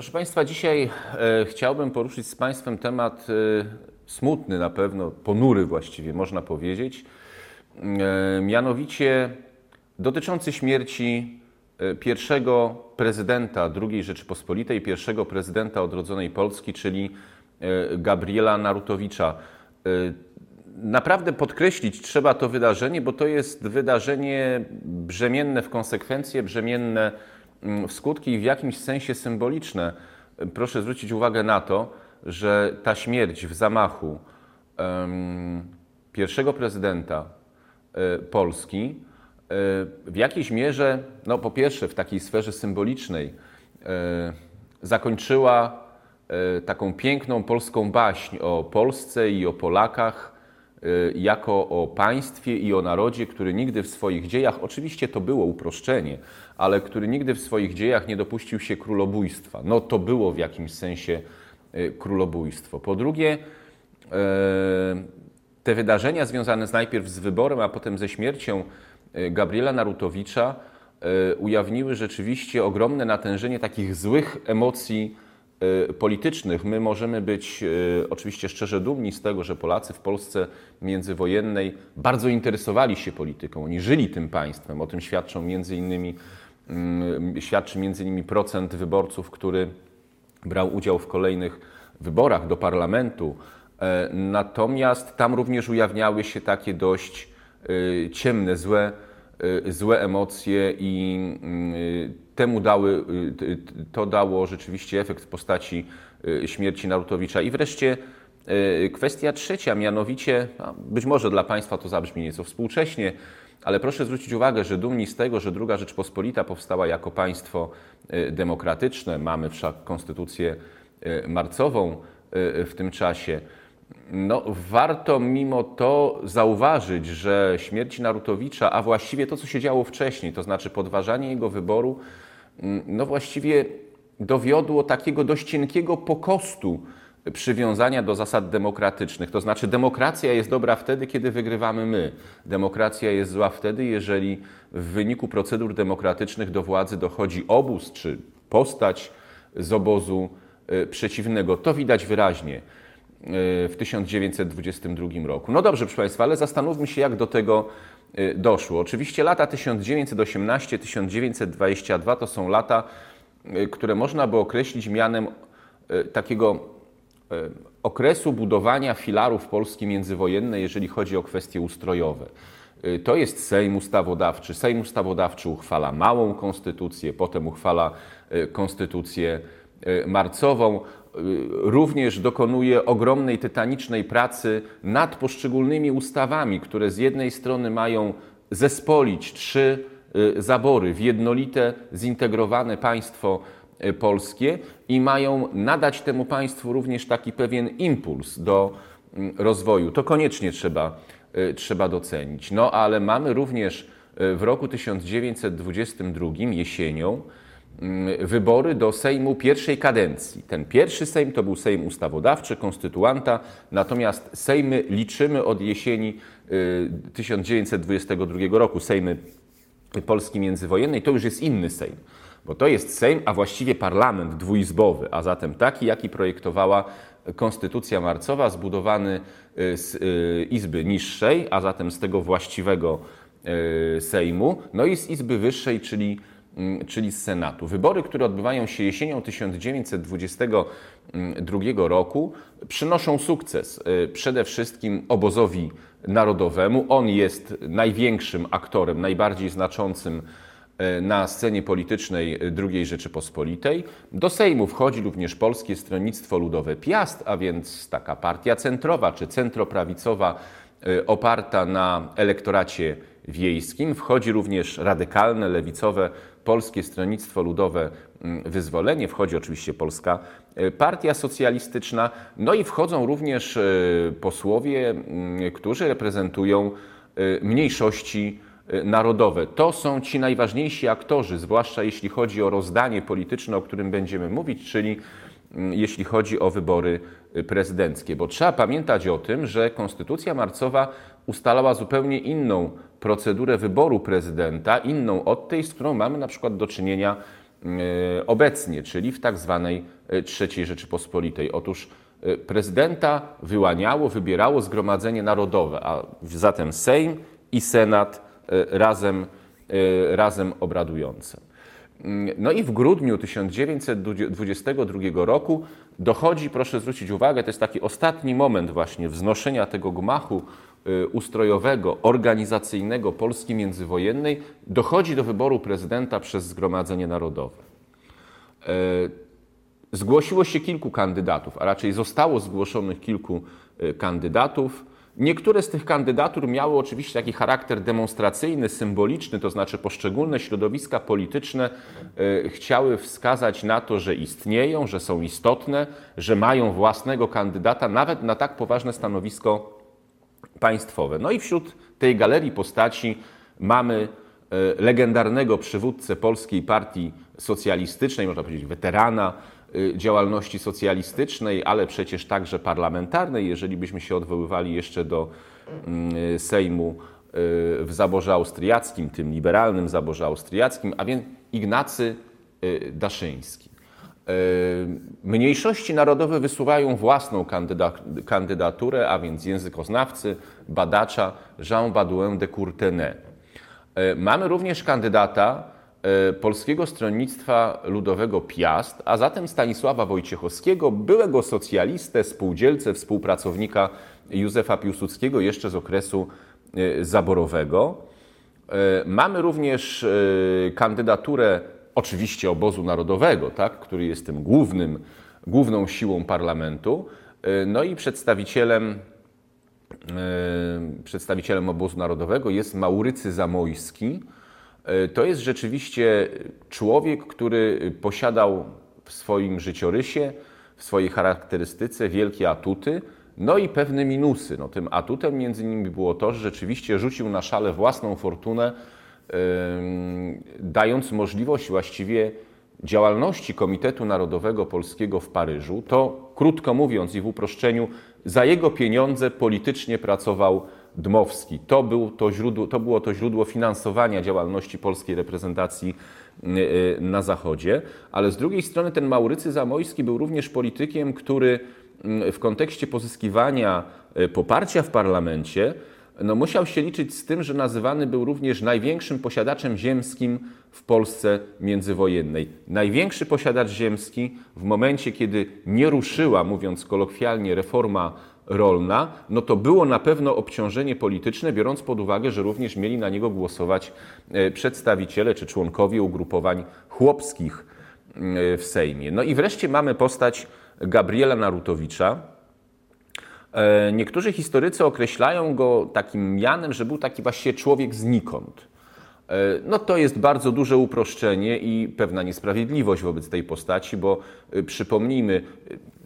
Proszę Państwa, dzisiaj e, chciałbym poruszyć z Państwem temat e, smutny na pewno, ponury właściwie można powiedzieć, e, mianowicie dotyczący śmierci pierwszego prezydenta II Rzeczypospolitej, pierwszego prezydenta odrodzonej Polski, czyli Gabriela Narutowicza. Naprawdę podkreślić trzeba to wydarzenie, bo to jest wydarzenie brzemienne w konsekwencje, brzemienne w skutki w jakimś sensie symboliczne. Proszę zwrócić uwagę na to, że ta śmierć w zamachu em, pierwszego prezydenta e, Polski e, w jakiejś mierze, no po pierwsze w takiej sferze symbolicznej, e, zakończyła taką piękną polską baśń o Polsce i o Polakach y, jako o państwie i o narodzie, który nigdy w swoich dziejach, oczywiście to było uproszczenie, ale który nigdy w swoich dziejach nie dopuścił się królobójstwa. No to było w jakimś sensie y, królobójstwo. Po drugie, e, te wydarzenia związane z najpierw z wyborem, a potem ze śmiercią y, Gabriela Narutowicza ujawniły rzeczywiście ogromne natężenie takich złych emocji y, politycznych. My możemy być y, oczywiście szczerze dumni z tego, że Polacy w Polsce międzywojennej bardzo interesowali się polityką. Oni żyli tym państwem. O tym świadczą między innymi, mm, świadczy między innymi procent wyborców, który brał udział w kolejnych wyborach do parlamentu. E, Natomiast tam również ujawniały się takie dość y, ciemne, złe, y, złe emocje i y, temu dały, y, to dało rzeczywiście efekt w postaci y, śmierci Narutowicza. I wreszcie y, kwestia trzecia, mianowicie, a być może dla Państwa to zabrzmi nieco współcześnie, ale proszę zwrócić uwagę, że dumni z tego, że II Rzeczpospolita powstała jako państwo y, demokratyczne, mamy wszak konstytucję y, marcową y, w tym czasie. No, warto mimo to zauważyć, że śmierć Narutowicza, a właściwie to, co się działo wcześniej, to znaczy podważanie jego wyboru, mm, no właściwie dowiodło takiego dość cienkiego pokostu przywiązania do zasad demokratycznych. To znaczy, demokracja jest dobra wtedy, kiedy wygrywamy my. Demokracja jest zła wtedy, jeżeli w wyniku procedur demokratycznych do władzy dochodzi obóz czy postać z obozu y, przeciwnego. To widać wyraźnie w 1922 roku. No dobrze, proszę Państwa, ale zastanówmy się, jak do tego y, doszło. Oczywiście lata 1918-1922 to są lata, y, które można by określić mianem y, takiego y, okresu budowania filarów Polski międzywojennej, jeżeli chodzi o kwestie ustrojowe. Y, To jest Sejm Ustawodawczy. Sejm Ustawodawczy uchwala małą konstytucję, potem uchwala y, konstytucję y, marcową. Y, Również dokonuje ogromnej, tytanicznej pracy nad poszczególnymi ustawami, które z jednej strony mają zespolić trzy y, zabory w jednolite, zintegrowane państwo y, polskie i mają nadać temu państwu również taki pewien impuls do mm, rozwoju. To koniecznie trzeba, trzeba docenić. No ale mamy również w roku 1922 jesienią wybory do Sejmu pierwszej kadencji. Ten pierwszy Sejm to był Sejm Ustawodawczy, konstytuanta, natomiast Sejmy liczymy od jesieni y, 1922 roku, Sejmy Polski międzywojennej, to już jest inny Sejm, bo to jest Sejm, a właściwie parlament dwuizbowy, a zatem taki, jaki projektowała Konstytucja Marcowa, zbudowany y, z y, Izby Niższej, a zatem z tego właściwego y, Sejmu, no i z Izby Wyższej, czyli, mm, czyli z Senatu. Wybory, które odbywają się jesienią 1922 roku, przynoszą sukces y, przede wszystkim obozowi narodowemu. On jest największym aktorem, najbardziej znaczącym e, na scenie politycznej II Rzeczypospolitej. Do Sejmu wchodzi również Polskie Stronnictwo Ludowe Piast, a więc taka partia centrowa czy centroprawicowa oparta na elektoracie wiejskim. Wchodzi również radykalne, lewicowe Polskie Stronnictwo Ludowe mm, Wyzwolenie, wchodzi oczywiście Polska e, Partia Socjalistyczna, no i wchodzą również e, posłowie, mm, którzy reprezentują e, mniejszości narodowe. To są ci najważniejsi aktorzy, zwłaszcza jeśli chodzi o rozdanie polityczne, o którym będziemy mówić, czyli mm, jeśli chodzi o wybory prezydenckie. Bo trzeba pamiętać o tym, że Konstytucja Marcowa ustalała zupełnie inną procedurę wyboru prezydenta, inną od tej, z którą mamy na przykład do czynienia obecnie, czyli w tak zwanej III Rzeczypospolitej. Otóż prezydenta wyłaniało, wybierało Zgromadzenie Narodowe, a zatem Sejm i Senat razem, razem obradujące. No i w grudniu 1922 roku dochodzi, proszę zwrócić uwagę, to jest taki ostatni moment właśnie wznoszenia tego gmachu ustrojowego, organizacyjnego Polski międzywojennej, dochodzi do wyboru prezydenta przez Zgromadzenie Narodowe. E, zgłosiło się kilku kandydatów, a raczej zostało zgłoszonych kilku y, kandydatów. Niektóre z tych kandydatur miały oczywiście taki charakter demonstracyjny, symboliczny, to znaczy poszczególne środowiska polityczne chciały wskazać na to, że istnieją, że są istotne, że mają własnego kandydata nawet na tak poważne stanowisko państwowe. No i wśród tej galerii postaci mamy e, legendarnego przywódcę Polskiej Partii Socjalistycznej, można powiedzieć weterana, Y, działalności socjalistycznej, ale przecież także parlamentarnej, jeżeli byśmy się odwoływali jeszcze do mm, Sejmu y, w zaborze austriackim, tym liberalnym zaborze austriackim, a więc Ignacy Daszyński. Mniejszości narodowe wysuwają własną kandydaturę, a więc językoznawcy, badacza Jean Baudouin de Courtenay. Mamy również kandydata, E, Polskiego Stronnictwa Ludowego Piast, a zatem Stanisława Wojciechowskiego, byłego socjalistę, spółdzielcę, współpracownika Józefa Piłsudskiego jeszcze z okresu zaborowego. Mamy również kandydaturę oczywiście obozu narodowego, tak, który jest tym głównym, główną siłą parlamentu, no i przedstawicielem, przedstawicielem obozu narodowego jest Maurycy Zamojski, E, to jest rzeczywiście człowiek, który posiadał w swoim życiorysie, w swojej charakterystyce wielkie atuty, no i pewne minusy. No, tym atutem między innymi było to, że rzeczywiście rzucił na szale własną fortunę, dając możliwość właściwie działalności Komitetu Narodowego Polskiego w Paryżu. To, krótko mówiąc i w uproszczeniu, za jego pieniądze politycznie pracował Dmowski. To, był to, źródło, to było to źródło finansowania działalności polskiej reprezentacji na Zachodzie, ale z drugiej strony ten Maurycy Zamojski był również politykiem, który w kontekście pozyskiwania y, poparcia w parlamencie no, musiał się liczyć z tym, że nazywany był również największym posiadaczem ziemskim w Polsce międzywojennej. Największy posiadacz ziemski w momencie, kiedy nie ruszyła, mówiąc kolokwialnie, reforma rolna, no to było na pewno obciążenie polityczne, biorąc pod uwagę, że również mieli na niego głosować e, przedstawiciele czy członkowie ugrupowań chłopskich e, w Sejmie. No i wreszcie mamy postać Gabriela Narutowicza. E, niektórzy historycy określają go takim mianem, że był taki właściwie człowiek znikąd. No to jest bardzo duże uproszczenie i pewna niesprawiedliwość wobec tej postaci, bo przypomnijmy,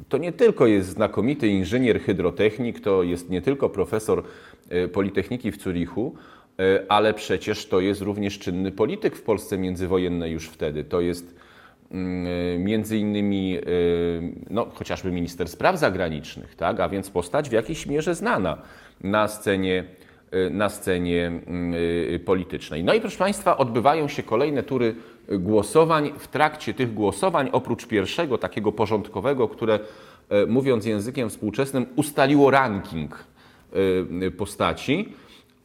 to nie tylko jest znakomity inżynier hydrotechnik, to jest nie tylko profesor e, Politechniki w Zurichu, e, ale przecież to jest również czynny polityk w Polsce międzywojennej już wtedy. To jest e, między innymi no, chociażby minister spraw zagranicznych, tak? a więc postać w jakiejś mierze znana na scenie, na scenie mm, politycznej. No i proszę Państwa, odbywają się kolejne tury głosowań. W trakcie tych głosowań, oprócz pierwszego takiego porządkowego, które e, mówiąc językiem współczesnym, ustaliło ranking e, postaci,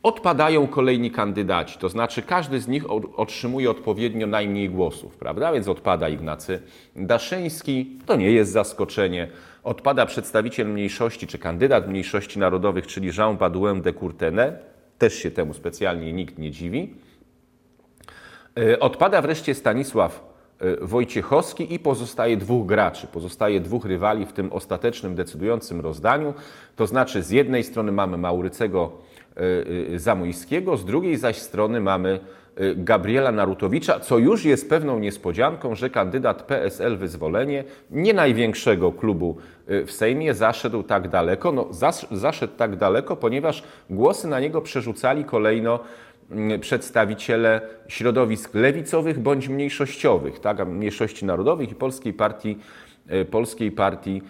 odpadają kolejni kandydaci. To znaczy każdy z nich otrzymuje odpowiednio najmniej głosów, prawda? Więc odpada Ignacy Daszyński, to nie jest zaskoczenie. Odpada przedstawiciel mniejszości czy kandydat mniejszości narodowych, czyli Jean Baudouin de Courtenay. Też się temu specjalnie nikt nie dziwi. E, odpada wreszcie Stanisław e, Wojciechowski i pozostaje dwóch graczy, pozostaje dwóch rywali w tym ostatecznym, decydującym rozdaniu. To znaczy z jednej strony mamy Maurycego e, Zamojskiego, z drugiej zaś strony mamy Gabriela Narutowicza, co już jest pewną niespodzianką, że kandydat PSL Wyzwolenie, nie największego klubu w Sejmie, zaszedł tak daleko. No, zaszedł tak daleko, ponieważ głosy na niego przerzucali kolejno przedstawiciele środowisk lewicowych bądź mniejszościowych, tak, mniejszości narodowych i Polskiej Partii Polskiej Partii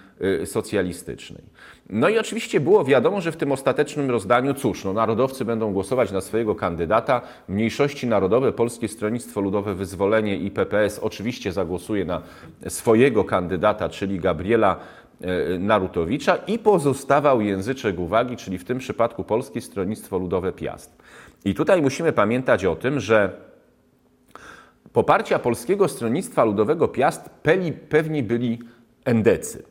Socjalistycznej. No i oczywiście było wiadomo, że w tym ostatecznym rozdaniu, cóż, no, narodowcy będą głosować na swojego kandydata, mniejszości narodowe, Polskie Stronnictwo Ludowe Wyzwolenie i PPS oczywiście zagłosuje na swojego kandydata, czyli Gabriela e, Narutowicza i pozostawał języczek uwagi, czyli w tym przypadku Polskie Stronnictwo Ludowe Piast. I tutaj musimy pamiętać o tym, że poparcia Polskiego Stronnictwa Ludowego Piast pewni byli endecy.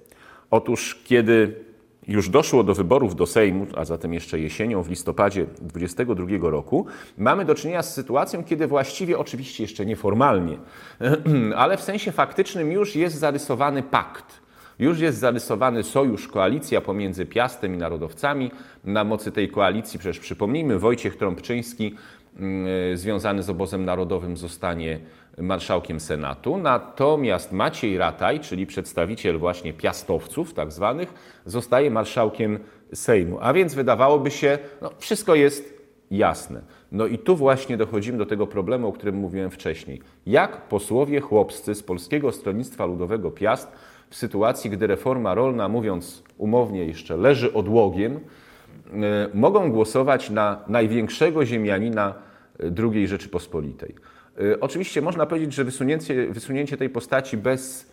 Otóż kiedy już doszło do wyborów do Sejmu, a zatem jeszcze jesienią, w listopadzie 2022 roku, mamy do czynienia z sytuacją, kiedy właściwie, oczywiście jeszcze nieformalnie, ale w sensie faktycznym już jest zarysowany pakt. Już jest zarysowany sojusz, koalicja pomiędzy Piastem i narodowcami. Na mocy tej koalicji, przecież przypomnijmy, Wojciech Trąbczyński, mm, związany z obozem narodowym, zostanie marszałkiem Senatu, natomiast Maciej Rataj, czyli przedstawiciel właśnie piastowców tak zwanych, zostaje marszałkiem Sejmu. A więc wydawałoby się, no wszystko jest jasne. No i tu właśnie dochodzimy do tego problemu, o którym mówiłem wcześniej. Jak posłowie chłopscy z Polskiego Stronnictwa Ludowego Piast w sytuacji, gdy reforma rolna, mówiąc umownie jeszcze, leży odłogiem, e, mogą głosować na największego ziemianina II Rzeczypospolitej. Y, oczywiście można powiedzieć, że wysunięcie, wysunięcie tej postaci bez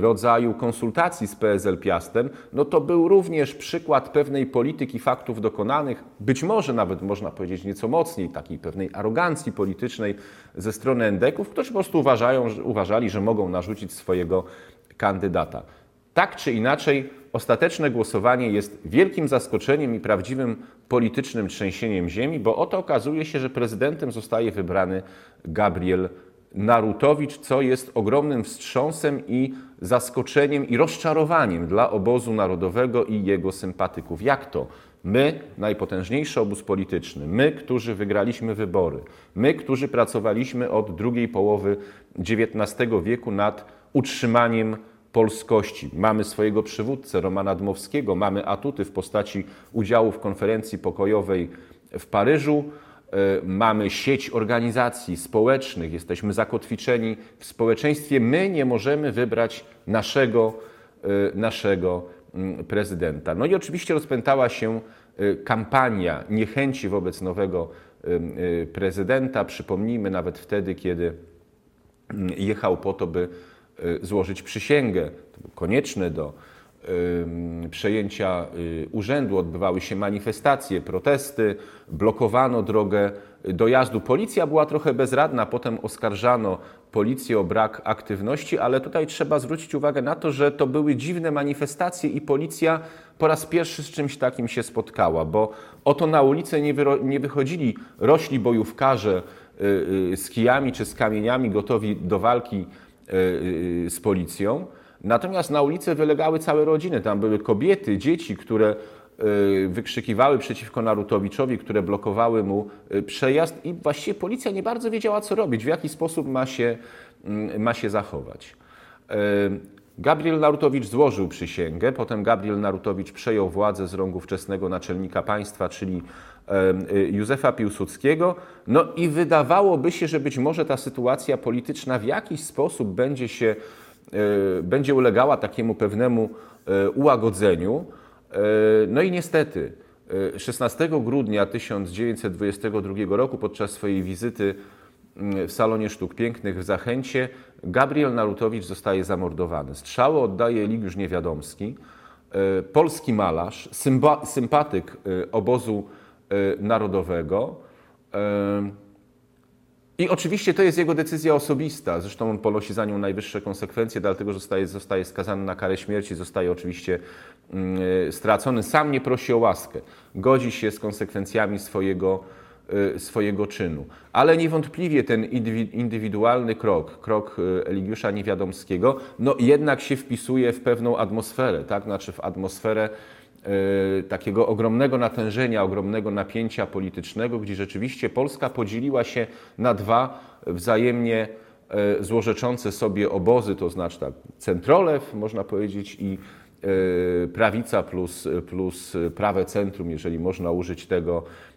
rodzaju konsultacji z PSL Piastem, no to był również przykład pewnej polityki faktów dokonanych, być może nawet można powiedzieć nieco mocniej, takiej pewnej arogancji politycznej ze strony endeków, którzy po prostu uważają, uważali, że mogą narzucić swojego kandydata. Tak czy inaczej, ostateczne głosowanie jest wielkim zaskoczeniem i prawdziwym politycznym trzęsieniem ziemi, bo oto okazuje się, że prezydentem zostaje wybrany Gabriel Narutowicz, co jest ogromnym wstrząsem i zaskoczeniem i rozczarowaniem dla obozu narodowego i jego sympatyków. Jak to? My, najpotężniejszy obóz polityczny, my, którzy wygraliśmy wybory, my, którzy pracowaliśmy od drugiej połowy XIX wieku nad utrzymaniem polskości. Mamy swojego przywódcę Romana Dmowskiego, mamy atuty w postaci udziału w konferencji pokojowej w Paryżu, e, mamy sieć organizacji społecznych, jesteśmy zakotwiczeni w społeczeństwie. My nie możemy wybrać naszego, e, naszego prezydenta. No i oczywiście rozpętała się e, kampania niechęci wobec nowego prezydenta. Przypomnijmy nawet wtedy, kiedy jechał po to, by złożyć przysięgę. To było konieczne do przejęcia y, urzędu. Odbywały się manifestacje, protesty, blokowano drogę dojazdu. Policja była trochę bezradna, potem oskarżano policję o brak aktywności, ale tutaj trzeba zwrócić uwagę na to, że to były dziwne manifestacje i policja po raz pierwszy z czymś takim się spotkała, bo oto na ulicę nie, nie wychodzili rośli bojówkarze y, z kijami czy z kamieniami gotowi do walki z policją. Natomiast na ulicę wylegały całe rodziny. Tam były kobiety, dzieci, które e, wykrzykiwały przeciwko Narutowiczowi, które blokowały mu przejazd i właściwie policja nie bardzo wiedziała, co robić, w jaki sposób ma się, mm, ma się zachować. Gabriel Narutowicz złożył przysięgę, potem Gabriel Narutowicz przejął władzę z rąk ówczesnego naczelnika państwa, czyli y, Józefa Piłsudskiego. No i wydawałoby się, że być może ta sytuacja polityczna w jakiś sposób będzie się, y, będzie ulegała takiemu pewnemu y, ułagodzeniu. No i niestety 16 grudnia 1922 roku podczas swojej wizyty w salonie sztuk pięknych w Zachęcie Gabriel Narutowicz zostaje zamordowany. Strzały oddaje Eligiusz Niewiadomski, e, polski malarz, sympatyk e, obozu e, narodowego. I oczywiście to jest jego decyzja osobista. Zresztą on ponosi za nią najwyższe konsekwencje, dlatego że zostaje, zostaje skazany na karę śmierci, zostaje oczywiście mm, stracony. Sam nie prosi o łaskę. Godzi się z konsekwencjami swojego swojego czynu. Ale niewątpliwie ten indywidualny krok, krok y, Eligiusza Niewiadomskiego, no jednak się wpisuje w pewną atmosferę, tak? Znaczy w atmosferę y, takiego ogromnego natężenia, ogromnego napięcia politycznego, gdzie rzeczywiście Polska podzieliła się na dwa wzajemnie złorzeczące sobie obozy, to znaczy tak, centrolew, można powiedzieć, i prawica plus, plus prawe centrum, jeżeli można użyć tego Y,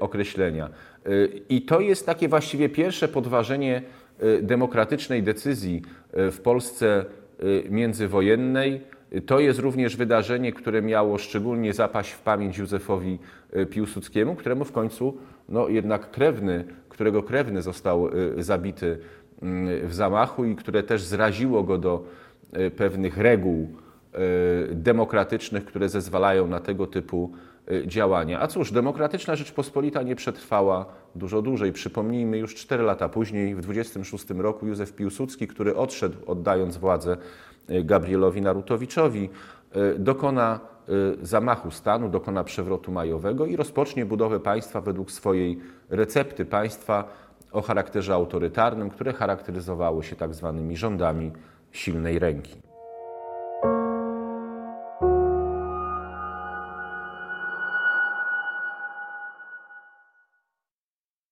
określenia. Y, I to jest takie właściwie pierwsze podważenie y, demokratycznej decyzji w Polsce y, międzywojennej. To jest również wydarzenie, które miało szczególnie zapaść w pamięć Józefowi y, Piłsudskiemu, któremu w końcu no, jednak krewny, którego krewny został y, zabity y, w zamachu i które też zraziło go do y, pewnych reguł y, demokratycznych, które zezwalają na tego typu y, działania. A cóż, demokratyczna Rzeczpospolita nie przetrwała dużo dłużej. Przypomnijmy, już 4 lata później, w 26 roku, Józef Piłsudski, który odszedł oddając władzę y, Gabrielowi Narutowiczowi, y, dokona y, zamachu stanu, dokona przewrotu majowego i rozpocznie budowę państwa według swojej recepty państwa o charakterze autorytarnym, które charakteryzowało się tak zwanymi rządami silnej ręki.